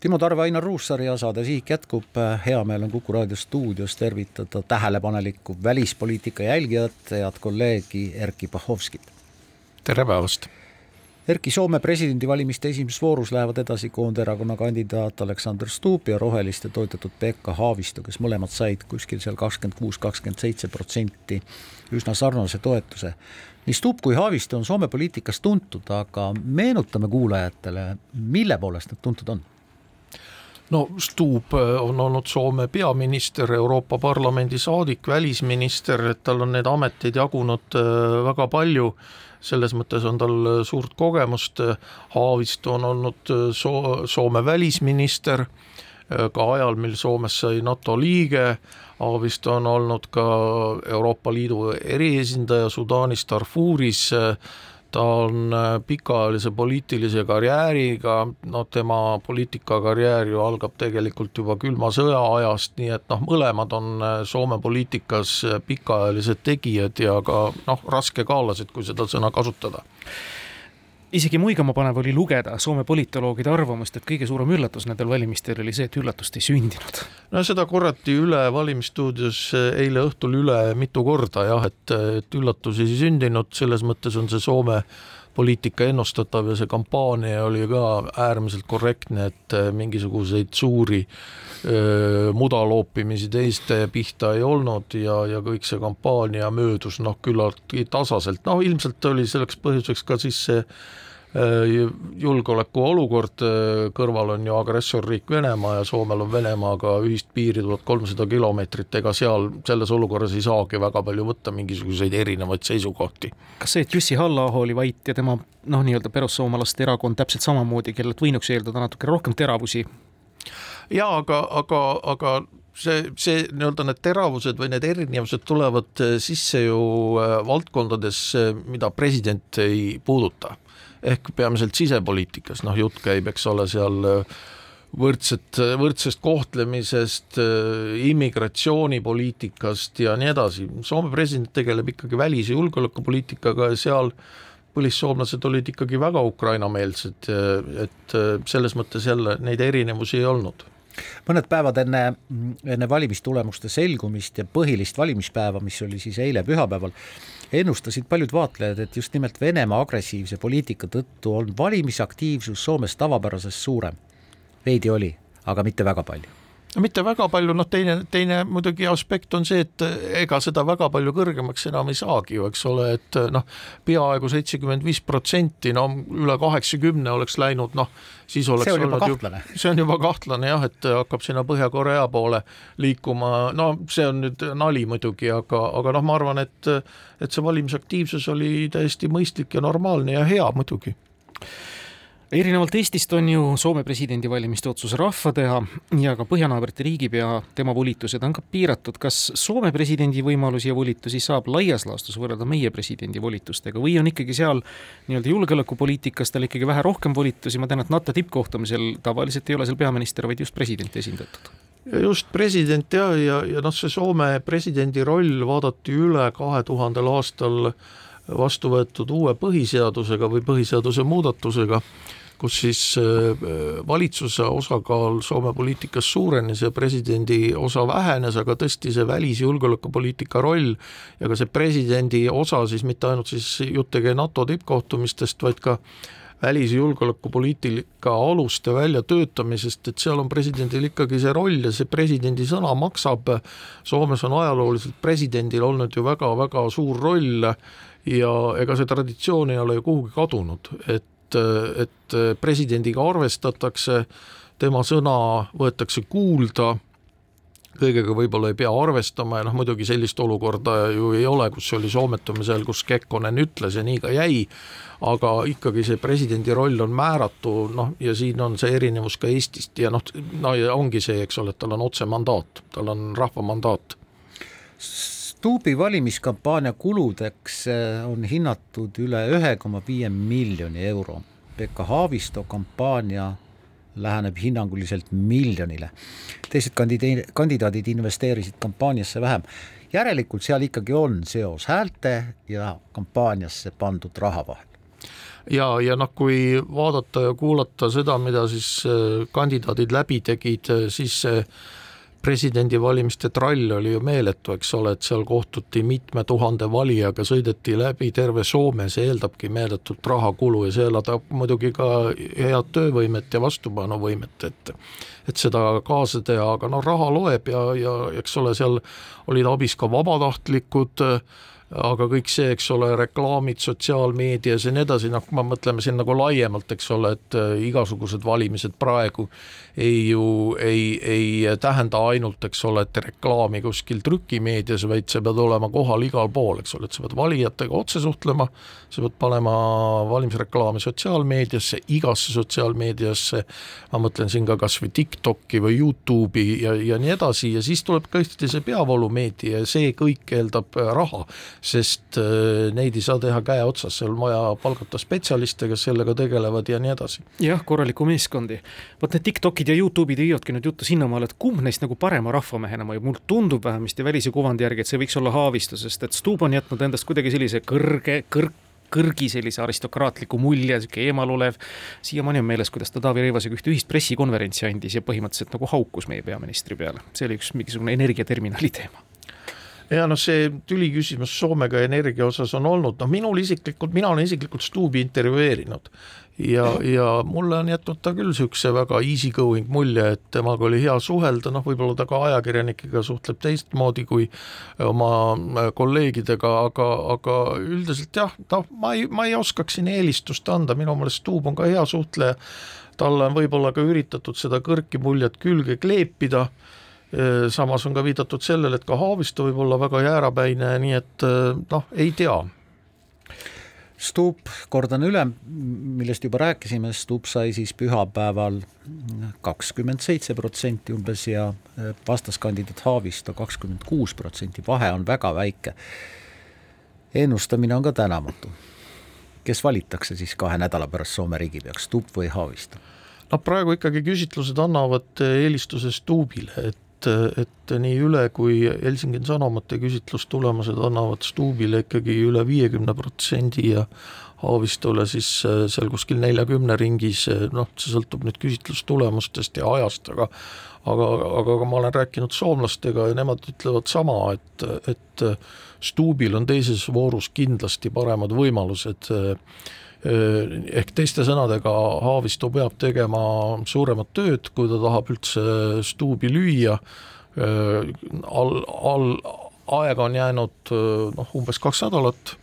Timo Tarve, Ainar Ruussaar ja saade Sihik jätkub. hea meel on Kuku raadio stuudios tervitada tähelepanelikku välispoliitika jälgijat, head kolleegi Erkki Bahovskit. tere päevast! Erkki, Soome presidendivalimiste esimeses voorus lähevad edasi Koonderakonna kandidaat Aleksander Stubb ja Roheliste toetatud Pekka Haavisto, kes mõlemad said kuskil seal kakskümmend kuus, kakskümmend seitse protsenti üsna sarnase toetuse. nii Stubb kui Haavisto on Soome poliitikas tuntud, aga meenutame kuulajatele, mille poolest nad tuntud on no Stubb äh, on olnud Soome peaminister, Euroopa Parlamendi saadik, välisminister, et tal on neid ameteid jagunud äh, väga palju, selles mõttes on tal äh, suurt kogemust, Haavisto on olnud so-, Soome välisminister, ka ajal, mil Soomest sai NATO liige, Haavisto on olnud ka Euroopa Liidu eriesindaja Sudaanis Darfuris, ta on äh, pikaajalise poliitilise karjääriga, no tema poliitikakarjäär ju algab tegelikult juba külma sõja ajast, nii et noh, mõlemad on äh, Soome poliitikas äh, pikaajalised tegijad ja ka noh, raskekaalased, kui seda sõna kasutada isegi muigamapanev oli lugeda Soome politoloogide arvamust, et kõige suurem üllatus nendel valimistel oli see, et üllatust ei sündinud. no seda korrati üle valimisstuudios eile õhtul üle mitu korda jah, et, et üllatusi ei sündinud, selles mõttes on see Soome poliitika ennustatav ja see kampaania oli ka äärmiselt korrektne, et mingisuguseid suuri öö, mudaloopimisi teiste pihta ei olnud ja, ja kõik see kampaania möödus noh, küllaltki tasaselt, noh ilmselt oli selleks põhjuseks ka siis see Äh, julgeolekuolukord, äh, kõrval on ju agressorriik Venemaa ja Soomel on Venemaaga ühist piiri tuhat kolmsada kilomeetrit, ega seal selles olukorras ei saagi väga palju võtta mingisuguseid erinevaid seisukohti. kas see, et Jussi Halla-aho oli vait ja tema noh, nii-öelda perussoomalaste erakond täpselt samamoodi, kellelt võinuks eeldada natuke rohkem teravusi? jaa, aga, aga, aga see, see nii-öelda need teravused või need erinevused tulevad sisse ju äh, valdkondades, mida president ei puuduta ehk peamiselt sisepoliitikas, noh jutt käib, eks ole, seal äh, võrdset, võrdsest kohtlemisest, äh, immigratsioonipoliitikast ja nii edasi, Soome president tegeleb ikkagi välis- ja julgeolekupoliitikaga ja seal põlissoomlased olid ikkagi väga Ukraina-meelsed, et äh, selles mõttes jälle neid erinevusi ei olnud mõned päevad enne, enne valimistulemuste selgumist ja põhilist valimispäeva, mis oli siis eile pühapäeval, ennustasid paljud vaatlejad, et just nimelt Venemaa agressiivse poliitika tõttu on valimisaktiivsus Soomes tavapärasest suurem. veidi oli, aga mitte väga palju mitte väga palju, noh teine, teine muidugi aspekt on see, et ega seda väga palju kõrgemaks enam ei saagi ju, eks ole, et noh, peaaegu seitsekümmend viis protsenti, no üle kaheksakümne oleks läinud, noh, siis oleks see on juba kahtlane. see on juba kahtlane jah, et hakkab sinna Põhja-Korea poole liikuma, no see on nüüd nali muidugi, aga, aga noh, ma arvan, et et see valimisaktiivsus oli täiesti mõistlik ja normaalne ja hea muidugi erinevalt Eestist on ju Soome presidendivalimiste otsus rahva teha ja ka põhjanaabrite riigipea, tema volitused on ka piiratud. kas Soome presidendi võimalusi ja volitusi saab laias laastus võrrelda meie presidendi volitustega või on ikkagi seal nii-öelda julgeolekupoliitikas tal ikkagi vähe rohkem volitusi, ma tean, et NATO tippkohtumisel tavaliselt ei ole seal peaminister, vaid just president esindatud just president ja, ja, ja noh, see Soome presidendi roll vaadati üle kahe tuhandel aastal vastu võetud uue põhiseadusega või põhiseaduse muudatusega kus siis äh, valitsuse osakaal Soome poliitikas suurenes ja presidendi osa vähenes, aga tõesti see välis- ja julgeolekupoliitika roll ja ka see presidendi osa siis mitte ainult siis jutt ei käi NATO tippkohtumistest, vaid ka välis- ja julgeolekupoliitika aluste väljatöötamisest, et seal on presidendil ikkagi see roll ja see presidendi sõna maksab. Soomes on ajalooliselt presidendil olnud ju väga-väga suur roll ja ega see traditsioon ei ole ju kuhugi kadunud, et et, presidendiga arvestatakse, tema sõna võetakse kuulda, kõigega võib-olla ei pea arvestama ja noh, muidugi sellist olukorda ju ei ole, kus oli soometumisel, kus Kekkonen ütles ja nii ka jäi, aga ikkagi see presidendi roll on määratu, noh ja siin on see erinevus ka Eestist ja noh, no ja ongi see, eks ole, et tal on otsemandaat, tal on rahva mandaat Stuubi valimiskampaania kuludeks eh, on hinnatud üle ühe koma viie miljoni euro. Pekka Haavisto kampaania läheneb hinnanguliselt miljonile. teised kandide-, kandidaadid investeerisid kampaaniasse vähem. järelikult seal ikkagi on seos häälte ja kampaaniasse pandud raha vahel ja, ja noh, kui vaadata ja kuulata seda, mida siis äh, kandidaadid läbi tegid, siis see presidendivalimiste trall oli ju meeletu, eks ole, et seal kohtuti mitme tuhande valijaga, sõideti läbi terve Soome, see eeldabki meeletut rahakulu ja see eeldab muidugi ka head töövõimet ja vastupanuvõimet, et et seda kaasa teha, aga noh, raha loeb ja, ja eks ole, seal olid abis ka vabatahtlikud äh, aga kõik see, eks ole, reklaamid sotsiaalmeedias ja nii edasi, noh, kui me mõtleme siin nagu laiemalt, eks ole, et äh, igasugused valimised praegu ei ju, ei, ei tähenda ainult, eks ole, et reklaami kuskil trükimeedias, vaid sa pead olema kohal igal pool, eks ole, et sa pead valijatega otse suhtlema, sa pead panema valimisreklaami sotsiaalmeediasse, igasse sotsiaalmeediasse, ma mõtlen siin ka kas või TikToki või Youtube'i ja, ja nii edasi ja siis tuleb tõesti see peavoolumeedia ja see kõik eeldab äh, raha sest äh, neid ei saa teha käe otsas, seal on vaja palgata spetsialiste, kes sellega tegelevad ja nii edasi. jah, korralikku meeskondi. vot need TikTokid ja Youtube'id viivadki nüüd juttu sinnamaale, et kumb neist nagu parema rahvamehena mõjub, mulle tundub vähemasti välise kuvandi järgi, et see võiks olla Haavisto, sest et Stubb on jätnud endast kuidagi sellise kõrge, kõrg, kõrgi sellise aristokraatliku mulje, sihuke eemal olev. siiamaani on meeles, kuidas ta Taavi Rõivasega ühte ühist pressikonverentsi andis ja põhimõtteliselt nagu haukus meie peaministri peale, see oli üks mingisugune energiaterminali teema ja noh, see tüliküsimus Soomega energia osas on olnud, noh minul isiklikult, mina olen isiklikult Stubi intervjueerinud. Ja, ja mulle on jätnud ta küll niisuguse väga easy going mulje, et temaga oli hea suhelda, noh võib-olla ta ka ajakirjanikega suhtleb teistmoodi kui oma äh, kolleegidega, aga, aga üldiselt jah, noh, ma ei, ma ei oskaks siin eelistust anda, minu meelest Stub on ka hea suhtleja, talle on võib-olla ka üritatud seda kõrki muljet külge kleepida samas on ka viidatud sellele, et ka Haavisto võib olla väga jäärapäine, nii et äh, noh, ei tea. Stubb, kordan üle, millest juba rääkisime, Stubb sai siis pühapäeval kakskümmend seitse protsenti umbes ja äh, vastaskandidaat Haavisto kakskümmend kuus protsenti, vahe on väga väike. ennustamine on ka tänamatu. kes valitakse siis kahe nädala pärast Soome riigipeaks, Stubb või Haavisto? noh, praegu ikkagi küsitlused annavad eelistuse Stubbile, et et, et nii üle kui Helsingin Sanomate küsitlustulemused annavad Stuubile ikkagi üle viiekümne protsendi ja Aavistole siis äh, seal kuskil neljakümne ringis, äh, noh, see sõltub nüüd küsitlustulemustest ja ajast, aga aga, aga, aga ma olen rääkinud soomlastega ja nemad ütlevad sama, et, et Stuubil on teises voorus kindlasti paremad võimalused äh, ehk teiste sõnadega, Haavisto peab tegema suuremat tööd, kui ta tahab üldse stuubi lüüa, all, all, aega on jäänud noh, umbes kaks nädalat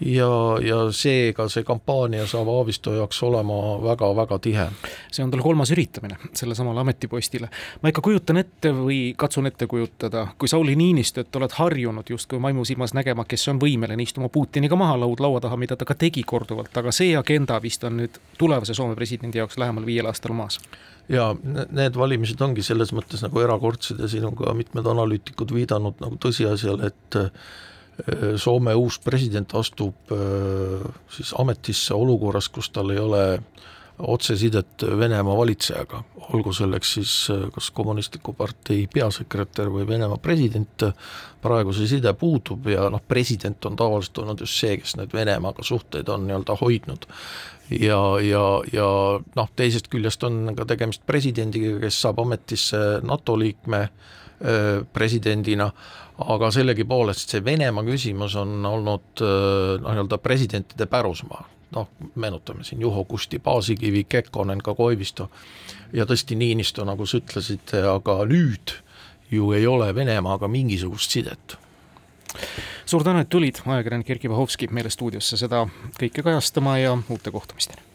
ja, ja seega see kampaania saab Aavisto jaoks olema väga-väga tihe. see on tal kolmas üritamine sellesamale ametipostile. ma ikka kujutan ette või katsun ette kujutada, kui Sauli Niinistöt oled harjunud justkui vaimusilmas nägema, kes on võimeline istuma Putiniga maha laud laua taha, mida ta ka tegi korduvalt, aga see agenda vist on nüüd tulevase Soome presidendi jaoks lähemal viiel aastal maas ja need valimised ongi selles mõttes nagu erakordsed ja siin on ka mitmed analüütikud viidanud nagu tõsiasjale, et Soome uus president astub äh, siis ametisse olukorras, kus tal ei ole otsesidet Venemaa valitsejaga, olgu selleks siis äh, kas kommunistliku partei peasekretär või Venemaa president, praegu see side puudub ja noh, president on tavaliselt olnud just see, kes need Venemaaga suhteid on nii-öelda hoidnud. ja, ja, ja noh, teisest küljest on ka tegemist presidendiga, kes saab ametisse NATO liikme äh, presidendina, aga sellegipoolest see Venemaa küsimus on olnud noh, nii-öelda presidentide pärusmaa, noh, meenutame siin Juho Kusti, Paasikivi, Kekkonen, ka Koivisto ja tõesti Niinisto, nagu sa ütlesid, aga nüüd ju ei ole Venemaaga mingisugust sidet. Suur tänu, et tulid, ajakirjanik Erkki Vahovski meile stuudiosse seda kõike kajastama ja uute kohtumisteni!